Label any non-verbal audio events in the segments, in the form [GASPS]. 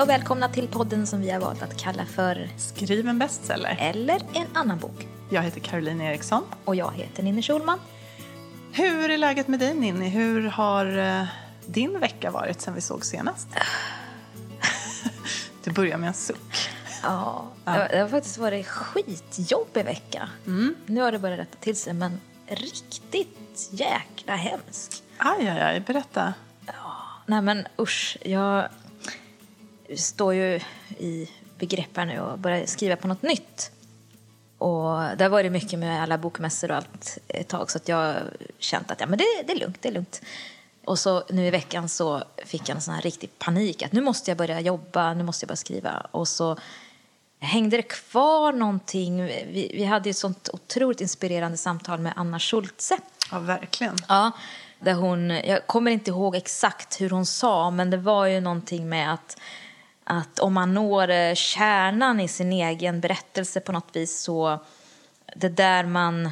och välkomna till podden som vi har valt att kalla för Skriv en bestseller. Eller en annan bok. Jag heter Caroline Eriksson. Och jag heter Ninni Schulman. Hur är läget med dig Ninni? Hur har eh, din vecka varit sen vi såg senast? [SIGHS] du börjar med en suck. Ja, det har, det har faktiskt varit skitjobbig vecka. Nu har det börjat rätta till sig, men riktigt jäkla hemskt. Aj, aj, aj, berätta. Nej men usch, jag står ju i begrepp här nu och börjar skriva på något nytt. Och det har varit mycket med alla bokmässor och allt ett tag så att jag känt att ja, men det, det är lugnt, det är lugnt. Och så nu i veckan så fick jag en sån här riktig panik att nu måste jag börja jobba, nu måste jag börja skriva. Och så hängde det kvar någonting. Vi, vi hade ju ett sånt otroligt inspirerande samtal med Anna Schultze. Ja, verkligen. Ja, där hon, jag kommer inte ihåg exakt hur hon sa, men det var ju någonting med att, att om man når eh, kärnan i sin egen berättelse på något vis så det där man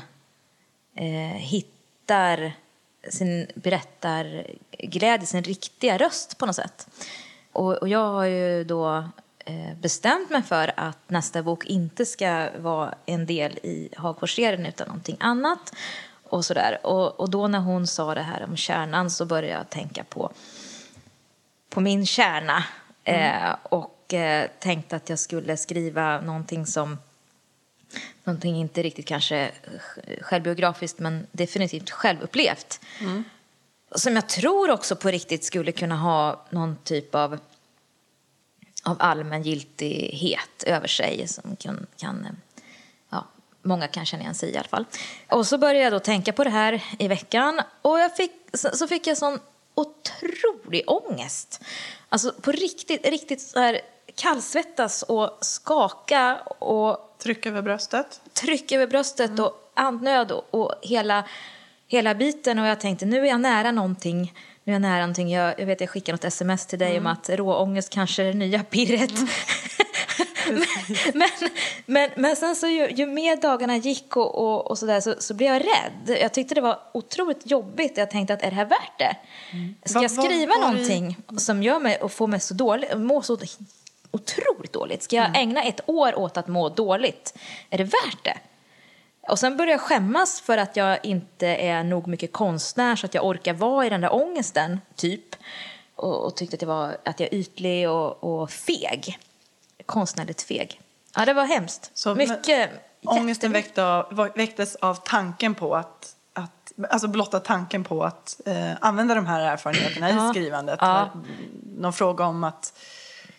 eh, hittar sin berättarglädje, sin riktiga röst på något sätt. Och, och jag har ju då eh, bestämt mig för att nästa bok inte ska vara en del i Hagforsserien utan någonting annat. Och, sådär. Och, och då när hon sa det här om kärnan så började jag tänka på, på min kärna. Eh, och eh, tänkte att jag skulle skriva någonting som någonting inte riktigt kanske självbiografiskt men definitivt självupplevt. Som jag tror också på riktigt skulle kunna ha någon typ av av allmängiltighet över sig som kan, kan ja, många kan känna igen sig i i alla fall. Och så började jag då tänka på det här i veckan och jag fick, så, så fick jag sån otrolig ångest. Alltså på riktigt, riktigt så här kallsvettas och skaka och Tryck över bröstet. tryck över bröstet och andnöd och, och hela, hela biten. Och jag tänkte, nu är jag nära någonting. Nu är jag nära någonting. Jag, jag vet, jag skickade något sms till dig om att råångest kanske är det nya pirret. men, [LAUGHS] men, men, men sen så ju, ju mer dagarna gick och, och, och så, där, så, så blev jag rädd. Jag tyckte det var otroligt jobbigt. Jag tänkte att är det här värt det? Ska jag skriva var det- någonting som gör mig och får mig så dålig, må så otroligt dåligt? Ska jag ägna ett år åt att må dåligt? Är det värt det? Och sen började jag skämmas för att jag inte är nog mycket konstnär så att jag orkar vara i den där ångesten, typ. Och, och tyckte att jag, var, att jag är ytlig och, och feg. Konstnärligt feg. Ja, det var hemskt. Så, mycket. Ångesten väckte av, väcktes av tanken på att, att alltså blotta tanken på att eh, använda de här erfarenheterna Ja. i skrivandet. Ja. Någon fråga om att,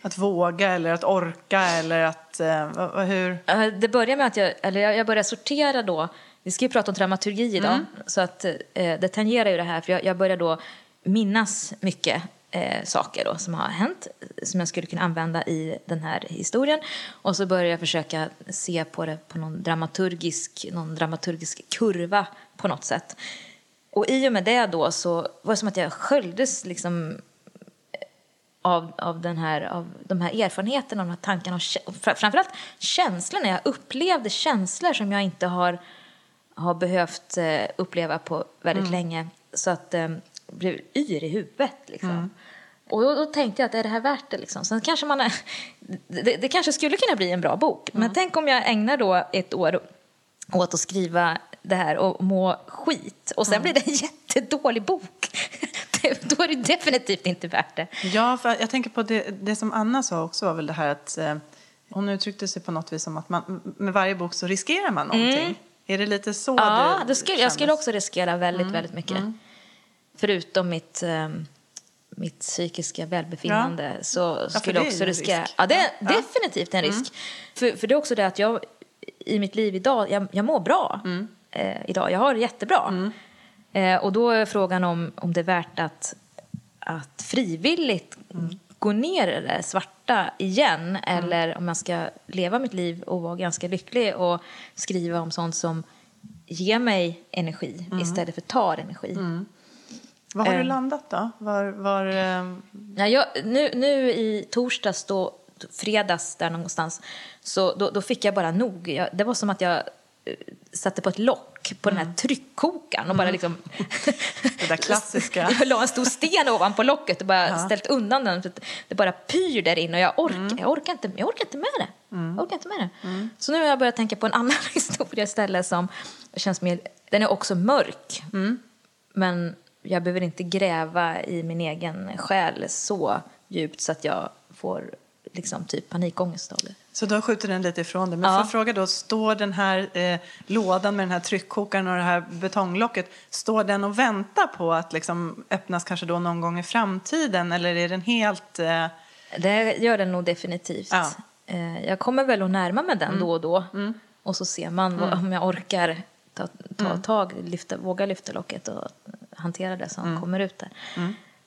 att våga eller att orka eller att, eh, hur? Det börjar med att jag, eller jag börjar sortera då. Vi ska ju prata om dramaturgi idag, så att eh, det tangerar ju det här. För jag, jag börjar då minnas mycket eh, saker då, som har hänt, som jag skulle kunna använda i den här historien. Och så börjar jag försöka se på det på någon dramaturgisk, någon dramaturgisk kurva på något sätt. Och i och med det då så var det som att jag sköljdes liksom av, av, den här, av de här erfarenheterna, de här tankarna och framförallt känslorna. Jag upplevde känslor som jag inte har, har behövt eh, uppleva på väldigt länge. Så att eh, blev yr i huvudet. Liksom. Och då, då tänkte jag att är det här värt det? Liksom? Sen kanske man är, [LAUGHS] det, det kanske skulle kunna bli en bra bok. Men tänk om jag ägnar då ett år åt att skriva det här och må skit. Och sen blir det en [LAUGHS] jättedålig bok. [LAUGHS] Då är det definitivt inte värt det. Ja, för jag tänker på det, det som Anna sa också var väl det här att eh, hon uttryckte sig på något vis som att man, med varje bok så riskerar man någonting. Är det lite så Ja, det det skulle, jag skulle också riskera väldigt, väldigt mycket. Förutom mitt, eh, mitt psykiska välbefinnande så för skulle det jag också riskera... risk. Ja, det är Ja. Mm. definitivt en risk. För, för det är också det att jag i mitt liv idag, jag, jag mår bra Mm. eh, idag. Jag har det jättebra. Eh, och då är frågan om, om det är värt att, att frivilligt Mm. gå ner i det svarta igen eller om jag ska leva mitt liv och vara ganska lycklig och skriva om sånt som ger mig energi Mm. istället för tar energi. Var har du Eh. landat då? Var, var, eh, Ja, jag, nu, nu i torsdags, då, fredags där någonstans, så då, då fick jag bara nog. Jag, det var som att jag eh, satte på ett lock på den här tryckkokaren och bara liksom... [LAUGHS] Det där [LAUGHS] klassiska. jag la en stor sten ovanpå locket och bara ställt undan den. Det bara pyr där inne och jag orkar, jag orkar, inte, jag orkar inte med det. Jag orkar inte med det. Så nu har jag börjat tänka på en [LAUGHS] annan historia istället som känns mer... Den är också mörk. Men jag behöver inte gräva i min egen själ så djupt så att jag får liksom typ panikångest av det. Så då skjuter den lite ifrån dig. Men Ja. fråga då, står den här eh, lådan med den här tryckkokaren och det här betonglocket, står den och väntar på att liksom öppnas kanske då någon gång i framtiden? Eller är den helt... Eh, Det gör den nog definitivt. Ja. Eh, Jag kommer väl att närma mig den då och då. Och så ser man vad, om jag orkar ta, ta tag, lyfta, våga lyfta locket och hantera det som kommer ut där.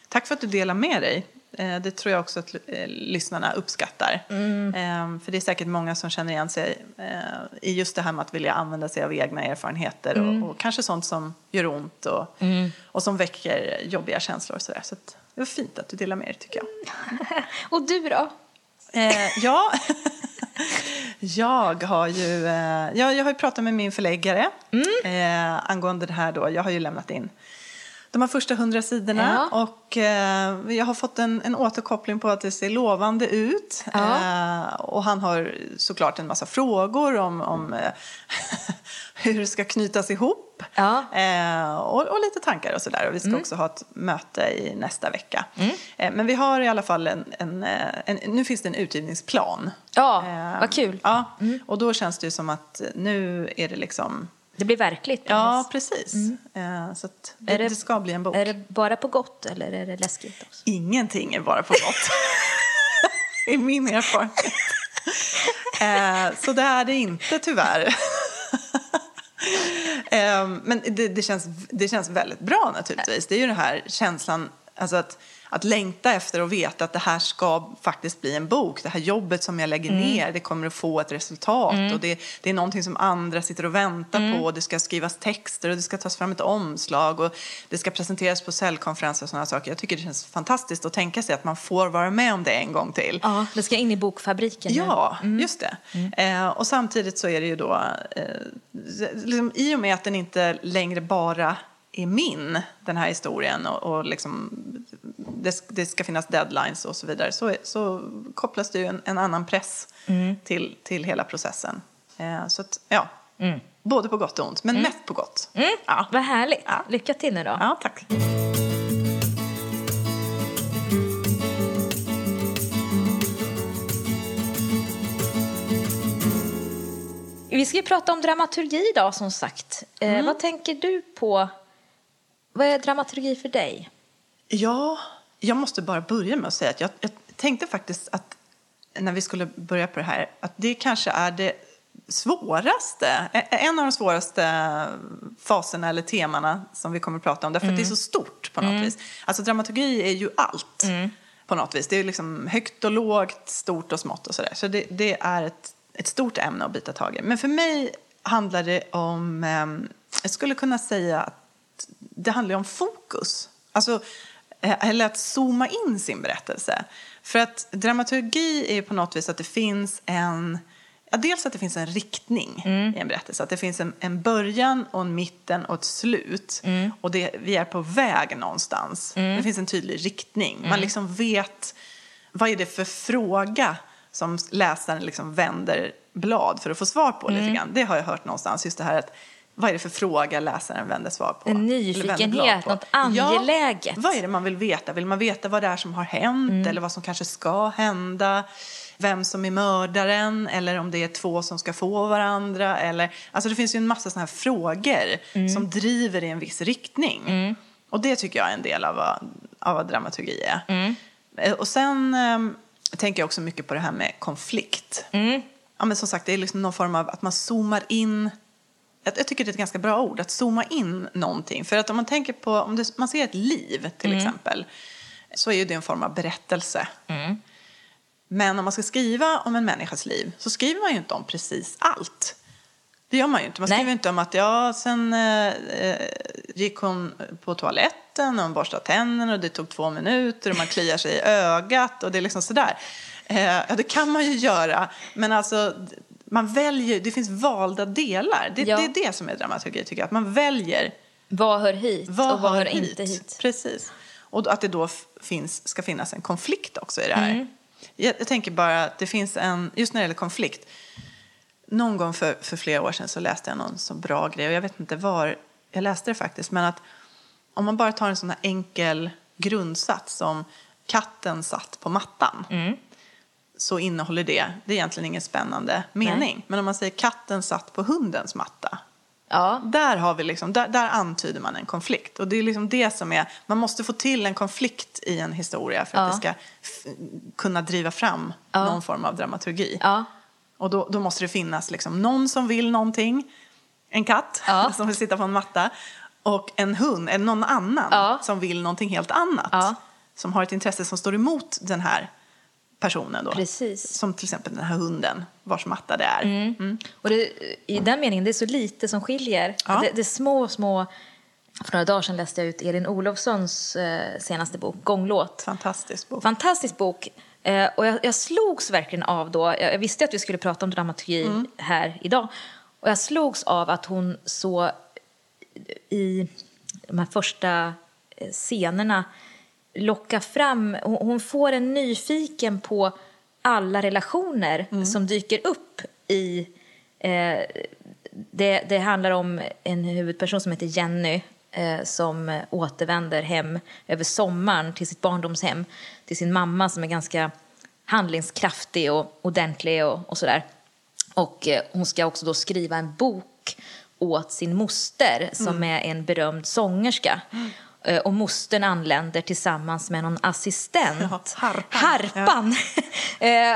Tack för att du delar med dig. Eh, Det tror jag också att eh, lyssnarna uppskattar. Eh, För det är säkert många som känner igen sig eh, i just det här med att vilja använda sig av egna erfarenheter och, och kanske sånt som gör ont och, och som väcker jobbiga känslor. Och så där. så att det var fint att du delar med dig tycker jag. [LAUGHS] Och du då? Eh, ja, [LAUGHS] jag har ju eh, jag, jag har pratat med min förläggare eh, angående det här då. Jag har ju lämnat in de här första hundra sidorna Ja. och eh, jag har fått en, en återkoppling på att det ser lovande ut. Ja. Eh, och han har såklart en massa frågor om, om eh, [LAUGHS] hur det ska knytas ihop. Ja. Eh, och, och lite tankar och sådär. Och vi ska Mm. också ha ett möte i nästa vecka. Eh, men vi har i alla fall en, en, en, nu finns det en utgivningsplan. Ja, vad kul. Ja, och då känns det ju som att nu är det liksom, Det blir verkligt. ja precis. Eh, så det, Mm. Det- det ska bli en bok. Är det bara på gott eller är det läskigt också? Ingenting är bara på gott. [LAUGHS] I min erfarenhet. Eh, så det är det inte tyvärr. [LAUGHS] eh, men det, det, känns, det känns väldigt bra naturligtvis. Det är ju den här känslan, alltså att, att längta efter och veta att det här ska faktiskt bli en bok. Det här jobbet som jag lägger ner, det kommer att få ett resultat. Och det, det är någonting som andra sitter och väntar på. Det ska skrivas texter och det ska tas fram ett omslag. Och det ska presenteras på säljkonferenser och sådana saker. Jag tycker det känns fantastiskt att tänka sig att man får vara med om det en gång till. Ja, det ska in i bokfabriken. Ja, just det. Eh, och samtidigt så är det ju då, eh, liksom, i och med att den inte längre bara är min, den här historien, och, och liksom, det, det ska finnas deadlines och så vidare, så, så kopplas det ju en, en annan press till, till hela processen. Eh, så att, ja, både på gott och ont, men mest på gott. Mm, Ja. Vad härligt. Ja. Lycka till nu då. ja, tack. Vi ska ju prata om dramaturgi idag som sagt. Eh, Mm. Vad tänker du på? Vad är dramaturgi för dig? Ja, jag måste bara börja med att säga att jag, jag tänkte faktiskt att när vi skulle börja på det här, att det kanske är det svåraste, en av de svåraste faserna eller temana som vi kommer att prata om, därför att det är så stort på något vis. Alltså dramaturgi är ju allt på något vis. Det är liksom högt och lågt, stort och smått och sådär. Så det, det är ett, ett stort ämne att bita tag i. Men för mig handlar det om, ehm, jag skulle kunna säga att det handlar om fokus. Alltså, eller att zooma in sin berättelse. För att dramaturgi är på något vis att det finns en... Ja, dels att det finns en riktning i en berättelse. Att det finns en, en början och en mitten och ett slut. Och det, vi är på väg någonstans. Det finns en tydlig riktning. Man liksom vet vad är det för fråga som läsaren liksom vänder blad för att få svar på lite grann. Det har jag hört någonstans. Just det här att vad är det för fråga läsaren vänder svar på? En nyfikenhet, på? något angeläget. Ja, vad är det man vill veta? Vill man veta vad det är som har hänt Mm. eller vad som kanske ska hända? Vem som är mördaren eller om det är två som ska få varandra. Eller, alltså det finns ju en massa sådana här frågor Mm. som driver i en viss riktning. Och det tycker jag är en del av vad, av vad dramaturgi är. Mm. Eh, Och sen ehm, tänker jag också mycket på det här med konflikt. Mm. Ja, men som sagt, det är liksom någon form av att man zoomar in jag, jag tycker det är ett ganska bra ord, att zooma in någonting. För att om man tänker på, om det, man ser ett liv till exempel, så är ju det en form av berättelse. Men om man ska skriva om en människas liv så skriver man ju inte om precis allt. Det gör man ju inte. Man Nej. skriver inte om att ja, sen eh, gick hon på toaletten och hon borstade tänderna och det tog två minuter och man kliar sig i ögat och det är liksom sådär. Eh, ja, det kan man ju göra, men alltså man väljer, det finns valda delar. Det, Ja. det är det som är dramaturgi tycker jag, att man väljer Vad hör hit vad och vad hör hör inte hit? Precis. Och att det då finns, ska finnas en konflikt också i det här. Mm. Jag, jag tänker bara att det finns en, just när det gäller konflikt, någon gång för, för flera år sedan så läste jag någon så bra grej och jag vet inte var jag läste det faktiskt, men att om man bara tar en sån här enkel grundsats som katten satt på mattan Mm. Så innehåller det, det är egentligen ingen spännande mening. Men om man säger katten satt på hundens matta Ja, där, har vi liksom, där, där antyder man en konflikt. Och det är liksom det som är, man måste få till en konflikt i en historia för att Ja. det ska kunna driva fram Ja. någon form av dramaturgi. Och då, då måste det finnas liksom någon som vill någonting, en katt [LAUGHS] som vill sitta på en matta och en hund, eller någon annan som vill någonting helt annat. Som har ett intresse som står emot den här personen. Då. Precis. Som till exempel den här hunden vars matta det är. Mm. Och det, i den meningen, det är så lite som skiljer. Ja. Det, det är små, små... För några dagar sedan läste jag ut Elin Olofssons eh, senaste bok, Gånglåt. Fantastisk bok. Fantastisk bok. Eh, och jag, jag slogs verkligen av då, jag, jag visste att vi skulle prata om dramaturgi Mm. här idag. Och jag slogs av att hon så i de här första eh, scenerna locka fram, hon, får en nyfiken på alla relationer Mm. som dyker upp i eh, det, det handlar om en huvudperson som heter Jenny eh, som återvänder hem över sommaren till sitt barndomshem till sin mamma som är ganska handlingskraftig och ordentlig och, och sådär. Och eh, hon ska också då skriva en bok åt sin moster som är en berömd sångerska. Eh, Och mostern anländer tillsammans med någon assistent. Ja, harpan. Harpan. [LAUGHS] Eh,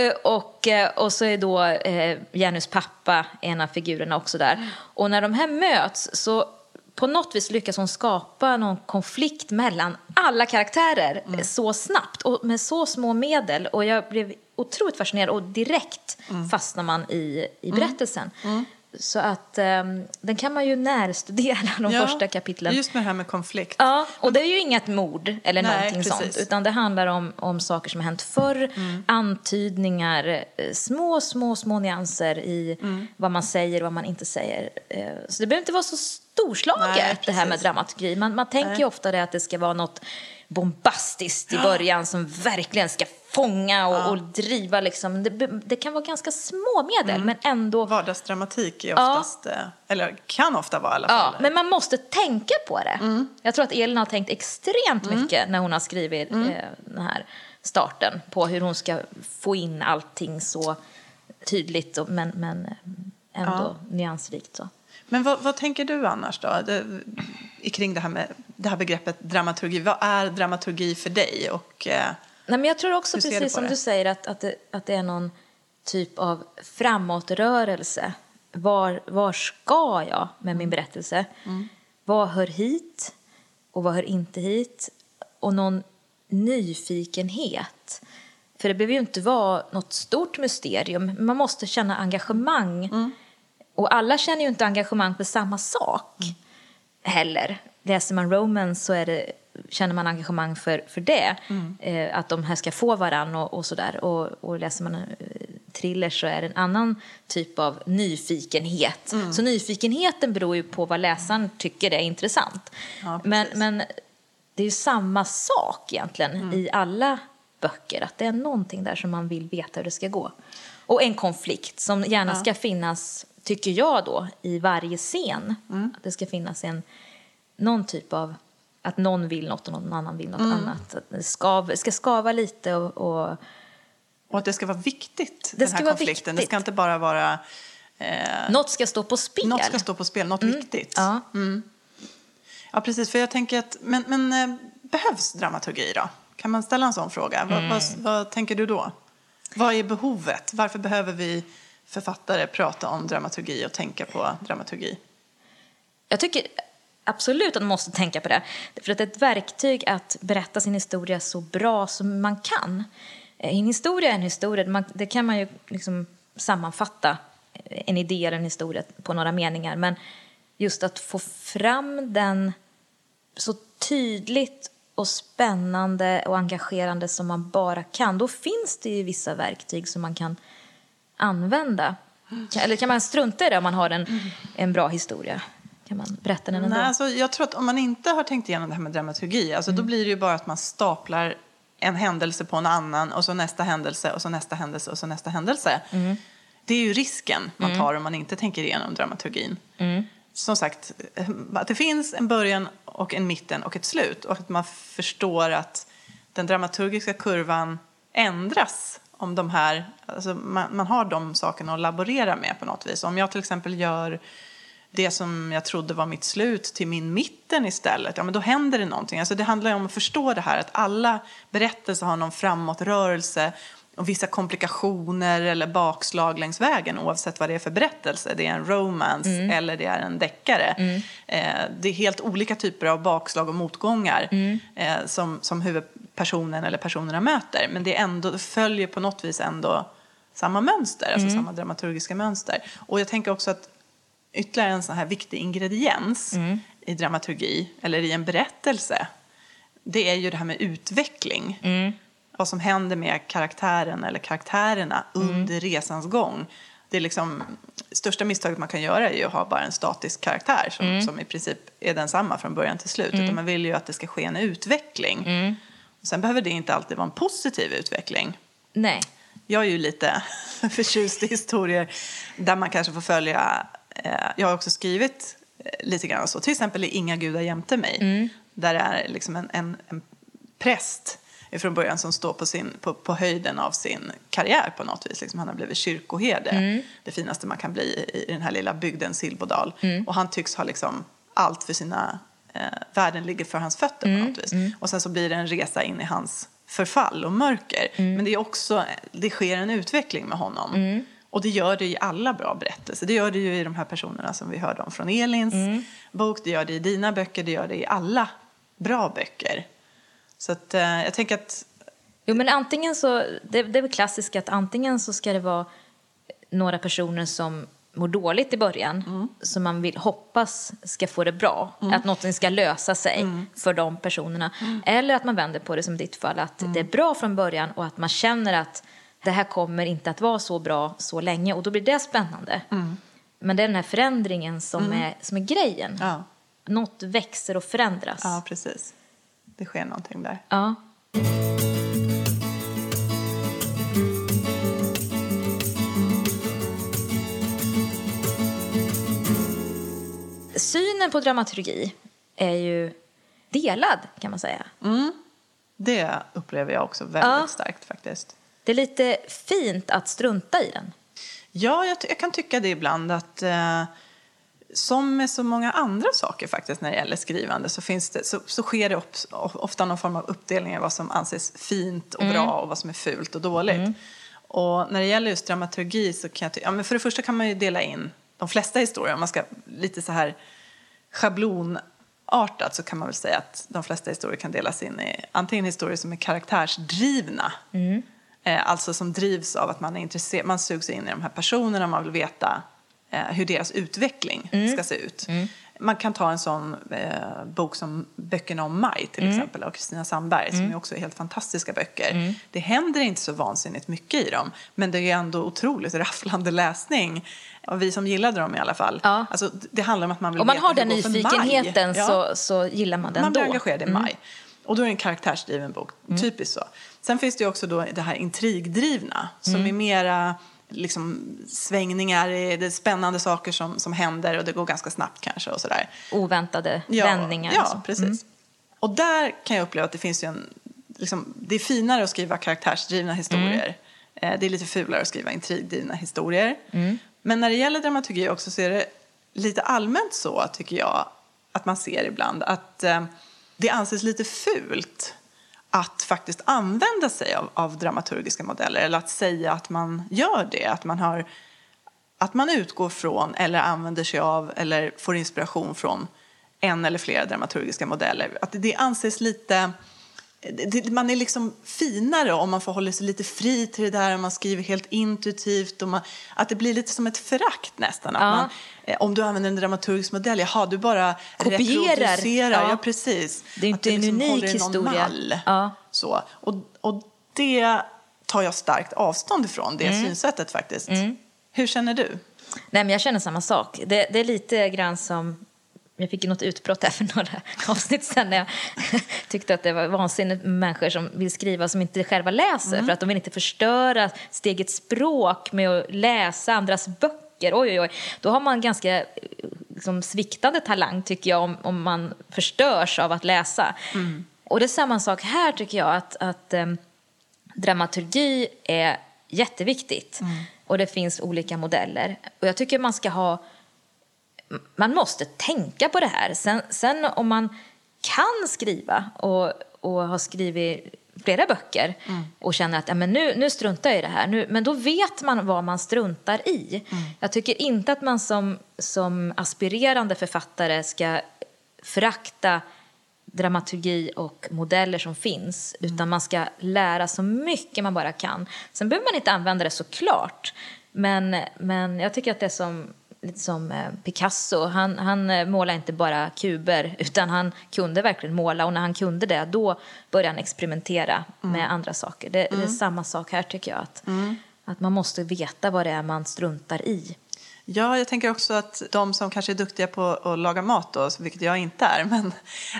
eh, och, eh, och så är då eh, Jennys pappa en av figurerna också där. Och när de här möts så på något vis lyckas hon skapa någon konflikt mellan alla karaktärer eh, så snabbt och med så små medel. Och jag blev otroligt fascinerad och direkt fastnar man i, i berättelsen. Så att ehm, den kan man ju närstudera de Ja, första kapitlen. Just med det här med konflikt. Ja, och det är ju inget mord eller Nej, någonting precis. sånt. Utan det handlar om, om saker som har hänt förr, antydningar, eh, små, små, små nyanser i vad man säger och vad man inte säger. Eh, Så det behöver inte vara så storslaget Nej, det här med dramaturgi. Man, man tänker ju ofta det att det ska vara något bombastiskt i början som verkligen ska fånga och, och driva liksom. Det, det kan vara ganska små medel men ändå Vardagsdramatik är Ja. oftast, eh, eller kan ofta vara i alla fall. Ja, men man måste tänka på det. Jag tror att Elin har tänkt extremt mycket när hon har skrivit eh, den här starten på hur hon ska få in allting så tydligt och, men, men eh, ändå nyansrikt. Så. Men vad, vad tänker du annars då? Det, kring det här, med, det här begreppet dramaturgi. Vad är dramaturgi för dig? Och, eh, Nej, men jag tror också, du precis på som det? du säger, att, att, det, att det är någon typ av framåtrörelse. Var, var ska jag med Mm. min berättelse? Vad hör hit och vad hör inte hit? Och någon nyfikenhet. För det behöver ju inte vara något stort mysterium. Man måste känna engagemang. Mm. Och alla känner ju inte engagemang för samma sak heller. Läser man romance så är det, känner man engagemang för, för det. Eh, att de här ska få varann och, och sådär. Och, och läser man eh, thriller så är det en annan typ av nyfikenhet. Så nyfikenheten beror ju på vad läsaren tycker är intressant. Ja, men, men det är ju samma sak egentligen i alla böcker. Att det är någonting där som man vill veta hur det ska gå. Och en konflikt som gärna ska finnas, tycker jag då, i varje scen. Att det ska finnas en, någon typ av, att någon vill något och någon annan vill något annat. Att det skav, ska skava lite och, och och att det ska vara viktigt, Det den här konflikten. Det viktigt. ska inte bara vara... Eh, något ska stå på spel. något ska stå på spel, något viktigt. Ja. Ja, precis. För jag tänker att, men, men eh, behövs dramaturgi då? Kan man ställa en sån fråga? Vad, vad, vad tänker du då? Vad är behovet? Varför behöver vi författare prata om dramaturgi och tänka på dramaturgi? Jag tycker absolut att man måste tänka på det. För att det är ett verktyg att berätta sin historia så bra som man kan. Eh, En historia är en historia. Det kan man ju liksom sammanfatta en idé eller en historia på några meningar. Men just att få fram den så tydligt och spännande och engagerande som man bara kan. Då finns det ju vissa verktyg som man kan använda? Eller kan man strunta i det om man har en, en bra historia? Kan man berätta den ändå? Nej, alltså, jag tror att om man inte har tänkt igenom det här med dramaturgi, alltså, då blir det ju bara att man staplar en händelse på en annan och så nästa händelse och så nästa händelse och så nästa händelse. Det är ju risken man tar om man inte tänker igenom dramaturgin. Som sagt, att det finns en början och en mitten och ett slut och att man förstår att den dramaturgiska kurvan ändras om de här, alltså man, man har de sakerna att laborera med på något vis. Om jag till exempel gör det som jag trodde var mitt slut till min mitten istället, ja men då händer det någonting. Alltså det handlar om att förstå det här att alla berättelser har någon framåtrörelse och vissa komplikationer eller bakslag längs vägen oavsett vad det är för berättelse. Det är en romance eller det är en deckare. Eh, det är helt olika typer av bakslag och motgångar eh, som, som huvudpersonen eller personerna möter. Men det, är ändå, det följer på något vis ändå samma mönster, alltså samma dramaturgiska mönster. Och jag tänker också att ytterligare en sån här viktig ingrediens i dramaturgi eller i en berättelse det är ju det här med utveckling. Vad som händer med karaktären eller karaktärerna under resans gång. Det är liksom, största misstaget man kan göra är ju att ha bara en statisk karaktär som, som i princip är densamma från början till slut. Utan man vill ju att det ska ske en utveckling. Och sen behöver det inte alltid vara en positiv utveckling. Nej. Jag är ju lite [LAUGHS] förtjust i historier där man kanske får följa... Eh, jag har också skrivit eh, lite grann så. Till exempel i Inga gudar jämte mig. Där är liksom en, en, en präst från början som står på, sin, på, på höjden av sin karriär på något vis. Liksom han har blivit kyrkoherde. Det finaste man kan bli i, i den här lilla bygden Silbodal. Och han tycks ha liksom allt för sina... Eh, världen ligger för hans fötter på något vis. Och sen så blir det en resa in i hans förfall och mörker. Men det är också, det sker en utveckling med honom. Och det gör det i alla bra berättelser. Det gör det ju i de här personerna som vi hörde om från Elins bok. Det gör det i dina böcker. Det gör det i alla bra böcker. Så att, eh, jag tänker att... Jo, men antingen så, det, det är väl klassiskt att antingen så ska det vara några personer som mår dåligt i början som man vill hoppas ska få det bra. Att något ska lösa sig för de personerna. Eller att man vänder på det som ditt fall, att det är bra från början och att man känner att det här kommer inte att vara så bra så länge och då blir det spännande. Men det är den här förändringen som, är, som är grejen. Ja, Något växer och förändras. ja precis. Det sker någonting där. Ja. Synen på dramaturgi är ju delad kan man säga. Det upplever jag också väldigt Ja. starkt faktiskt. Det är lite fint att strunta i den. Ja, jag, jag kan tycka det ibland att eh, som med så många andra saker faktiskt när det gäller skrivande så, finns det, så, så sker det op- ofta någon form av uppdelning av vad som anses fint och bra och vad som är fult och dåligt. Och när det gäller just dramaturgi så kan jag ja, men för det första kan man ju dela in de flesta historier, om man ska lite så här schablonartat så kan man väl säga att de flesta historier kan delas in i antingen historier som är karaktärsdrivna Eh, alltså som drivs av att man är intresserad, man sugs in i de här personerna, man vill veta eh, hur deras utveckling ska se ut. Man kan ta en sån eh, bok som Böckerna om Maj till exempel av Kristina Sandberg som är också helt fantastiska böcker. Det händer inte så vansinnigt mycket i dem men det är ändå otroligt [LAUGHS] rafflande läsning. Och vi som gillade dem i alla fall. Ja. Alltså, det handlar om att man vill Om man har den nyfikenheten så, så gillar man den Man då. blir engagerad i maj. Och då är det en karaktärsdriven bok. Typiskt så. Sen finns det ju också då det här intrigdrivna som är mera liksom, svängningar, det är spännande saker som, som händer och det går ganska snabbt kanske och sådär. Oväntade Ja, vändningar. Ja, så. precis. Och där kan jag uppleva att det finns ju en, liksom, det är finare att skriva karaktärsdrivna historier. Eh, Det är lite fulare att skriva intrigdrivna historier. Men när det gäller dramaturgi också så är det lite allmänt så, tycker jag, att man ser ibland att eh, det anses lite fult att faktiskt använda sig av, av dramaturgiska modeller eller att säga att man gör det. Att man, har, att man utgår från eller använder sig av eller får inspiration från en eller flera dramaturgiska modeller. Att det anses lite... Man är liksom finare om man får hålla sig lite fri till det där, om man skriver helt intuitivt. Och man, att det blir lite som ett förakt nästan. Att Ja. man, eh, om du använder en dramaturgisk modell, jaha, du bara Kopierar. reproducerar. Ja. Ja, precis. Det är Att liksom inte en unik historia. Mall. Ja. Så. Och, och det tar jag starkt avstånd ifrån det synsättet faktiskt. Hur känner du? Nej, men jag känner samma sak. Det, det är lite grann som... Jag fick ju något utbrott här för [LAUGHS] några avsnitt sen när jag [LAUGHS] tyckte att det var vansinnigt med människor som vill skriva som inte själva läser för att de vill inte förstöra sitt eget språk med att läsa andras böcker. Oj, oj, oj. Då har man ganska eh, liksom, sviktande talang tycker jag om, om man förstörs av att läsa. Och det är samma sak här tycker jag att, att em, dramaturgi är jätteviktigt. Och det finns olika modeller. Och jag tycker man ska ha man måste tänka på det här. Sen, sen om man kan skriva och, och har skrivit flera böcker och känner att ja, men nu, nu struntar jag i det här, nu, men då vet man vad man struntar i. Jag tycker inte att man som, som aspirerande författare ska förakta dramaturgi och modeller som finns utan man ska lära så mycket man bara kan. Sen behöver man inte använda det såklart men, men jag tycker att det som, lite som eh, Picasso. Han, han eh, målar inte bara kuber [LAUGHS] utan han kunde verkligen måla och när han kunde det då började han experimentera med andra saker. Det, det är samma sak här tycker jag. Att, att man måste veta vad det är man struntar i. Ja, jag tänker också att de som kanske är duktiga på att laga mat, då, vilket jag inte är, [LAUGHS] men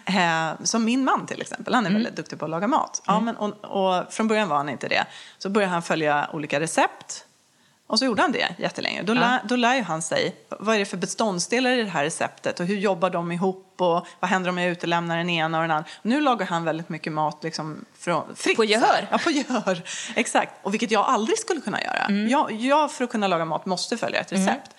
eh, som min man till exempel, han är väldigt duktig på att laga mat. Ja, men, och, och från början var han inte det. Så började han följa olika recept och så gjorde han det jättelänge. Då, lär, då lär han sig vad är det för beståndsdelar i det här receptet och hur jobbar de ihop och vad händer om jag utelämnar den ena och den andra. Nu lagar han väldigt mycket mat liksom från, fritt. På gehör. Ja, på gehör. [LAUGHS] Exakt. Och vilket jag aldrig skulle kunna göra. Jag, jag för att kunna laga mat måste följa ett recept.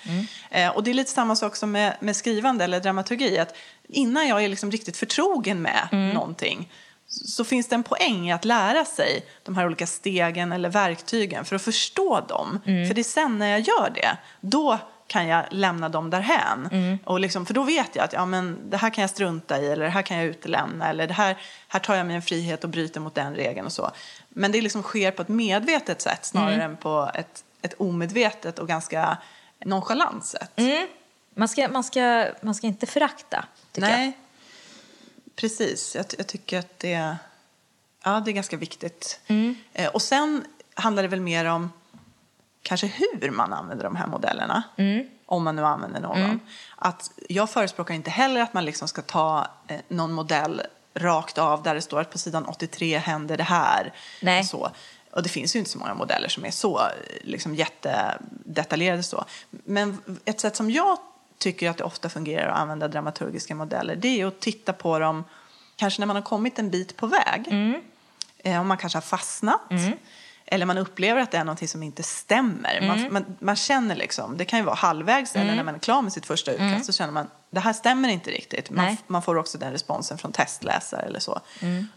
Eh, och det är lite samma sak som med, med skrivande eller dramaturgi. Att innan jag är liksom riktigt förtrogen med någonting så finns det en poäng i att lära sig de här olika stegen eller verktygen för att förstå dem. För det är sen när jag gör det, då kan jag lämna dem därhän. Och liksom, för då vet jag att ja, men det här kan jag strunta i eller det här kan jag utelämna eller det här, här tar jag mig en frihet och bryter mot den regeln och så. Men det liksom sker på ett medvetet sätt snarare än på ett, ett omedvetet och ganska nonchalant sätt. Man ska, man ska, man ska inte förakta, tycker jag. Precis. Jag, jag tycker att det, ja, det är ganska viktigt. Mm. Eh, och sen handlar det väl mer om kanske hur man använder de här modellerna. Mm. Om man nu använder någon. Att jag förespråkar inte heller att man liksom ska ta eh, någon modell rakt av där det står att på sidan 83 händer det här. Nej. Och, så. och det finns ju inte så många modeller som är så eh, liksom, jättedetaljerade så. Men ett sätt som jag tycker att det ofta fungerar att använda dramaturgiska modeller det är att titta på dem kanske när man har kommit en bit på väg. Eh, om man kanske har fastnat. Eller man upplever att det är något som inte stämmer. Man, man, man känner liksom, det kan ju vara halvvägs eller när man är klar med sitt första utkast så känner man det här stämmer inte riktigt. Man, man får också den responsen från testläsare eller så.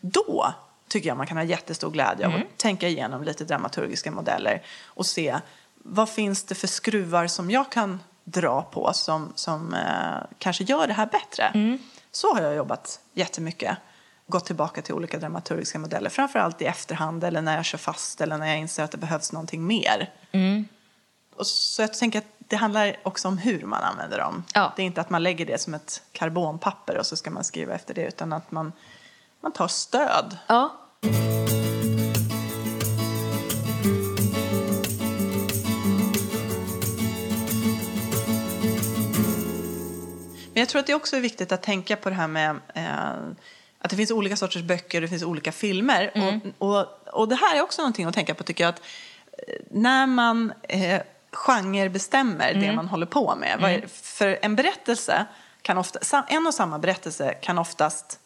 Då tycker jag man kan ha jättestor glädje av att tänka igenom lite dramaturgiska modeller och se vad finns det för skruvar som jag kan dra på som, som eh, kanske gör det här bättre. Så har jag jobbat jättemycket. Gått tillbaka till olika dramaturgiska modeller, framförallt i efterhand eller när jag kör fast eller när jag inser att det behövs någonting mer. Och så jag tänker att det handlar också om hur man använder dem. Ja. Det är inte att man lägger det som ett karbonpapper och så ska man skriva efter det utan att man, man tar stöd. Ja. Men jag tror att det också är viktigt att tänka på det här med eh, att det finns olika sorters böcker och det finns olika filmer. Och, och, och det här är också någonting att tänka på tycker jag att eh, när man eh, genrebestämmer det man håller på med. Är, för en berättelse kan ofta, en och samma berättelse kan oftast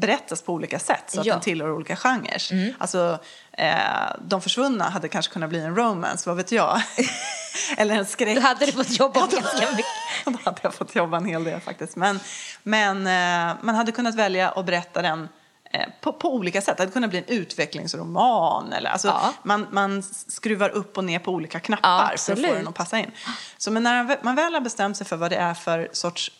berättas på olika sätt så att Ja. den tillhör olika genrer. Alltså, eh, De försvunna hade kanske kunnat bli en romance, vad vet jag? [LAUGHS] Eller en skräck. Du hade du fått jobba [LAUGHS] Ja, då- ganska mycket. [LAUGHS] Då hade jag fått jobba en hel del faktiskt. Men, men eh, man hade kunnat välja att berätta den eh, på, på olika sätt. Det hade kunnat bli en utvecklingsroman. Eller, alltså, Ja. man, man skruvar upp och ner på olika Ja, knappar för att få den att passa in. Så men när man väl har bestämt sig för vad det är för sorts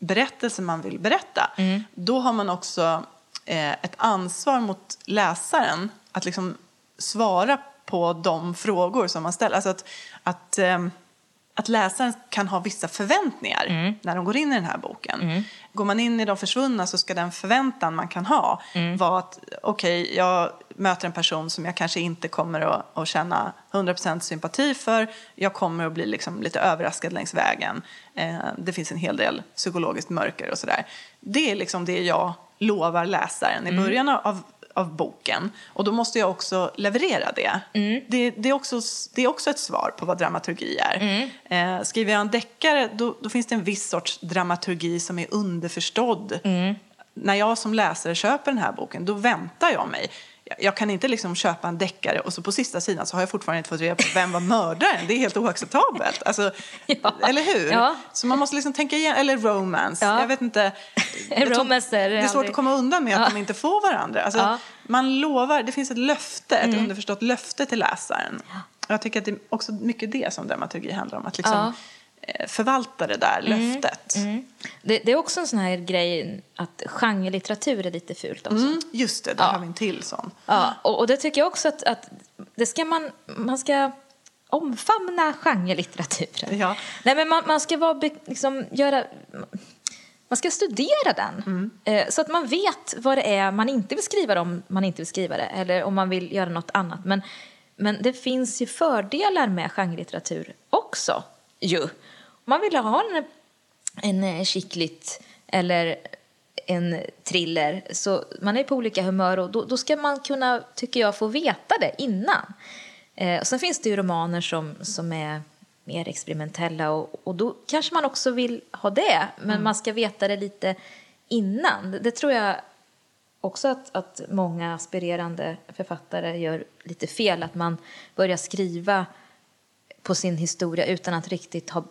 berättelse man vill berätta, Mm. då har man också eh, ett ansvar mot läsaren att liksom svara på de frågor som man ställer. Alltså att, att ehm, att läsaren kan ha vissa förväntningar Mm. när de går in i den här boken. Går man in i De försvunna så ska den förväntan man kan ha Mm. vara att okej, jag möter en person som jag kanske inte kommer att, att känna 100% sympati för. Jag kommer att bli liksom lite överraskad längs vägen. Eh, det finns en hel del psykologiskt mörker och sådär. Det är liksom det jag lovar läsaren i början av, av boken. Och då måste jag också leverera det. Det, det, är också, det är också ett svar på vad dramaturgi är. Eh, skriver jag en deckare då, då finns det en viss sorts dramaturgi som är underförstådd. När jag som läsare köper den här boken då väntar jag mig jag- kan inte liksom köpa en deckare och så på sista sidan så har jag fortfarande inte fått reda på vem var mördaren. Det är helt oacceptabelt. Alltså, [LAUGHS] Ja. Eller hur? Ja. Så man måste liksom tänka igen, eller romance. Ja. Jag vet inte. [LAUGHS] Jag Romance är det är svårt aldrig- att komma undan med att de inte får varandra. Alltså. Man lovar, det finns ett löfte, ett Mm. underförstått löfte till läsaren. Jag tycker att det är också mycket det som dramaturgi handlar om. Att liksom förvalta det där löftet. Mm. Det, det är också en sån här grej att genrelitteratur är lite fult också. Mm, just det, där Ja. har vi en till sån. Ja, och, och det tycker jag också att, att det ska man, man ska omfamna genrelitteraturen. Ja. Nej, men man, man ska vara, liksom, göra, man ska studera den eh, så att man vet vad det är man inte vill skriva om man inte vill skriva det eller om man vill göra något annat. Men, men det finns ju fördelar med genrelitteratur också ju. Man vill ha en, en eh, chicklit eller en thriller så man är på olika humör och då, då ska man kunna, tycker jag, få veta det innan. Eh, och sen finns det ju romaner som, som är mer experimentella och, och då kanske man också vill ha det men man ska veta det lite innan. Det, det tror jag också att, att många aspirerande författare gör lite fel. Att man börjar skriva på sin historia utan att riktigt ha,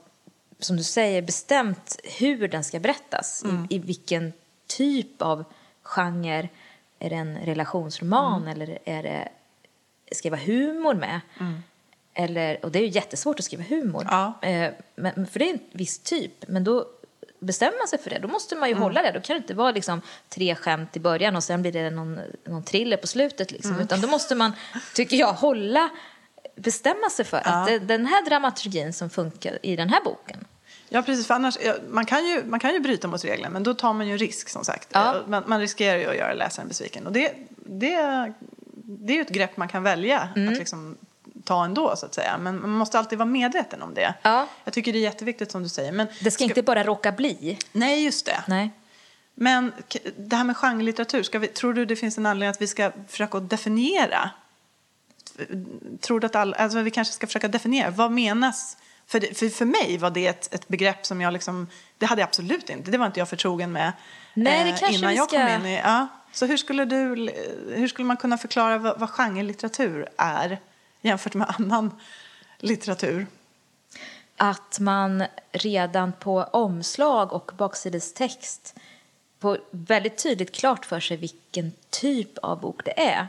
som du säger, bestämt hur den ska berättas. I, I vilken typ av genre. Är det en relationsroman eller är det, ska det vara humor med? Eller, och det är ju jättesvårt att skriva humor. Ja. Eh, men, för det är en viss typ. Men då bestämmer man sig för det. Då måste man ju Mm. hålla det. Då kan det inte vara liksom tre skämt i början och sen blir det någon, någon thriller på slutet. Liksom. Mm. Utan då måste man, tycker jag, hålla, bestämma sig för att det, den här dramaturgin som funkar i den här boken. Ja, precis. För annars, ja, man, kan ju, man kan ju bryta mot reglerna, men då tar man ju risk som sagt. Ja. Man, man riskerar ju att göra läsaren besviken. Och det, det, det är ju ett grepp man kan välja Mm. att liksom ta ändå, så att säga. Men man måste alltid vara medveten om det. Ja. Jag tycker det är jätteviktigt som du säger. Men, Det ska inte bara råka bli. Nej, just det. Nej. Men det här med genrelitteratur, ska vi, tror du det finns en anledning att vi ska försöka definiera? Tror att all, alltså vi kanske ska försöka definiera, vad menas? För, det, för, för mig var det ett, ett begrepp som jag liksom, det hade jag absolut inte, det var inte jag förtrogen med Nej, det eh, kanske innan jag kom in i, ja. Så hur skulle, du, hur skulle man kunna förklara vad, vad genrelitteratur är jämfört med annan litteratur? att man redan på omslag och baksidestext får väldigt tydligt klart för sig vilken typ av bok det är.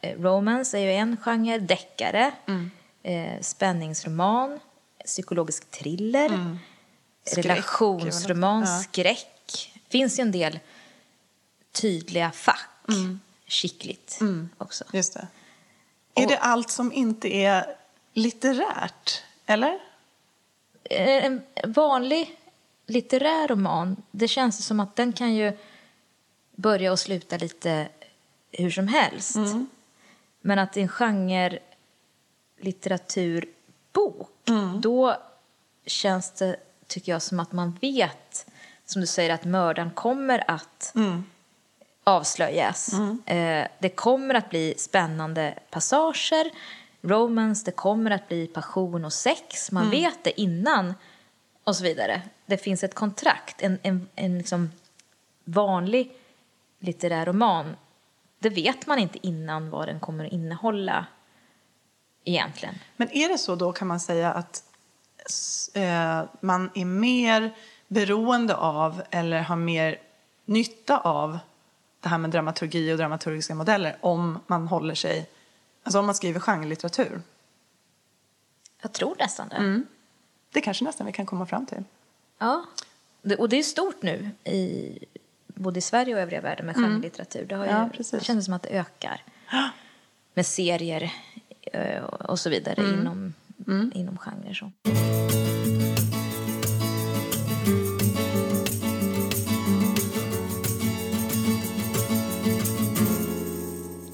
Eh, Romance är ju en genre, deckare, eh, spänningsroman, psykologisk thriller, Skräck, relationsroman, ja. skräck. finns ju en del tydliga fack. Skickligt också. Just det. Är det allt som inte är litterärt, eller? Eh, en vanlig litterär roman, det känns som att den kan ju börja och sluta lite hur som helst. Men att i en genre litteraturbok, då känns det, tycker jag, som att man vet, som du säger, att mördaren kommer att avslöjas. Eh, det kommer att bli spännande passager, romance, det kommer att bli passion och sex. Man vet det innan och så vidare. Det finns ett kontrakt, en, en, en liksom vanlig litterär roman. Det vet man inte innan vad den kommer att innehålla egentligen. Men är det så då kan man säga att eh, man är mer beroende av eller har mer nytta av det här med dramaturgi och dramaturgiska modeller om man håller sig, alltså om man skriver genrelitteratur. Jag tror nästan det. Det kanske nästan vi kan komma fram till. Ja, och det är stort nu i både i Sverige och övriga världen med genrelitteratur. Det, har ju, Ja, det känns som att det ökar [GASPS] med serier eh, och så vidare inom inom genrer. Så.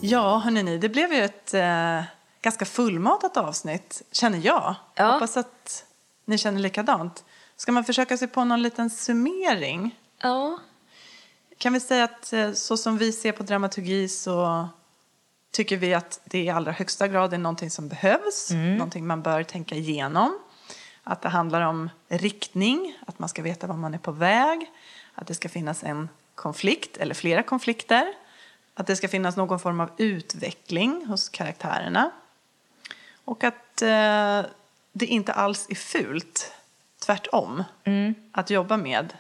Ja, hörni, det blev ju ett eh, ganska fullmatat avsnitt, känner jag. Ja. Hoppas att ni känner likadant. Ska man försöka sig på någon liten summering? Ja. Kan vi säga att eh, så som vi ser på dramaturgi så tycker vi att det i allra högsta grad är någonting som behövs, någonting man bör tänka igenom. Att det handlar om riktning, att man ska veta var man är på väg, att det ska finnas en konflikt eller flera konflikter, att det ska finnas någon form av utveckling hos karaktärerna och att eh, det inte alls är fult, tvärtom, att jobba med,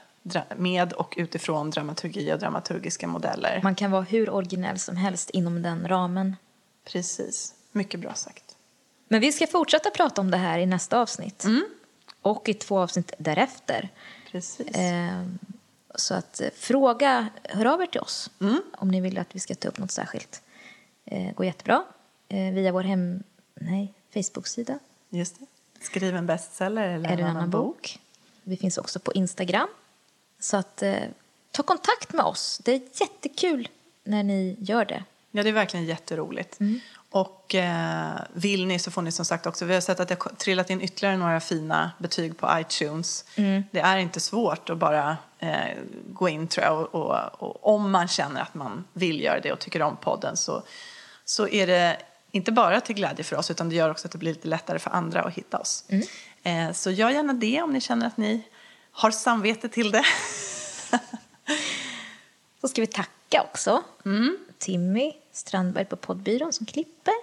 med och utifrån dramaturgi och dramaturgiska modeller. Man kan vara hur originell som helst inom den ramen. Precis, mycket bra sagt. Men vi ska fortsätta prata om det här i nästa avsnitt. Och i två avsnitt därefter. Precis. Ehm, så att eh, fråga, hör av er till oss om ni vill att vi ska ta upp något särskilt. Eh, går jättebra. Eh, via vår hem, nej, Facebook-sida. Just det. Skriv en bestseller eller en annan bok? Vi finns också på Instagram. Så att eh, ta kontakt med oss. Det är jättekul när ni gör det. Ja, det är verkligen jätteroligt. Och eh, vill ni så får ni som sagt också, vi har sett att det har trillat in ytterligare några fina betyg på iTunes. Det är inte svårt att bara eh, gå in tror jag och, och, och om man känner att man vill göra det och tycker om podden så, så är det inte bara till glädje för oss utan det gör också att det blir lite lättare för andra att hitta oss. Eh, så gör gärna det om ni känner att ni har samvete till det. [LAUGHS] Så ska vi tacka också Timmy Strandberg på poddbyrån som klipper.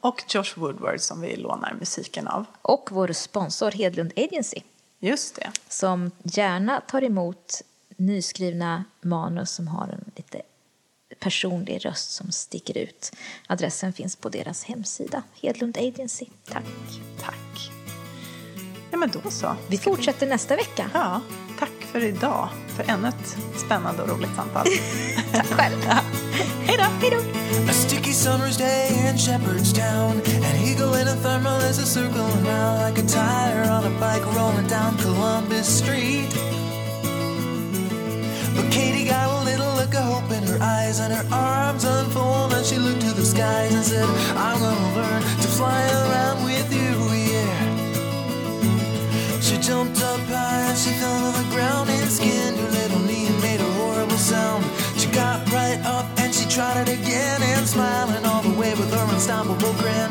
och Josh Woodward som vi lånar musiken av. Och vår sponsor Hedlund Agency Just det. som gärna tar emot nyskrivna manus som har en lite personlig röst som sticker ut. Adressen finns på deras hemsida, Hedlund Agency. Tack. Tack. Ja, men då så. Vi fortsätter nästa vecka. Ja, tack för idag. För ännu ett spännande och roligt samtal. [LAUGHS] Tack själv. Hej då! Hej då! A sticky summer's day in Shepherdstown. An eagle in a thermal is a circling round like a tire on a bike rolling down Columbus Street. But Katie got a little look of hope in her eyes and her arms unfold and she looked to the skies and said, I'm gonna learn to fly around with you, jumped up high and she fell to the ground and skinned her little knee and made a horrible sound. She got right up and she tried it again and smiling all the way with her unstoppable grin.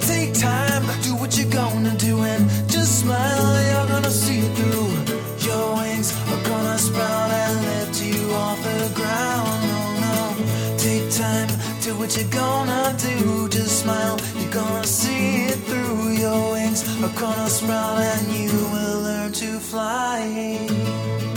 Take time, do what you're gonna do and just smile, you're gonna see it through. Your wings are gonna sprout and lift you off the ground. No, no, take time, do what you're gonna do. Just smile, gonna see it through your wings. Are gonna sprout and you will learn to fly.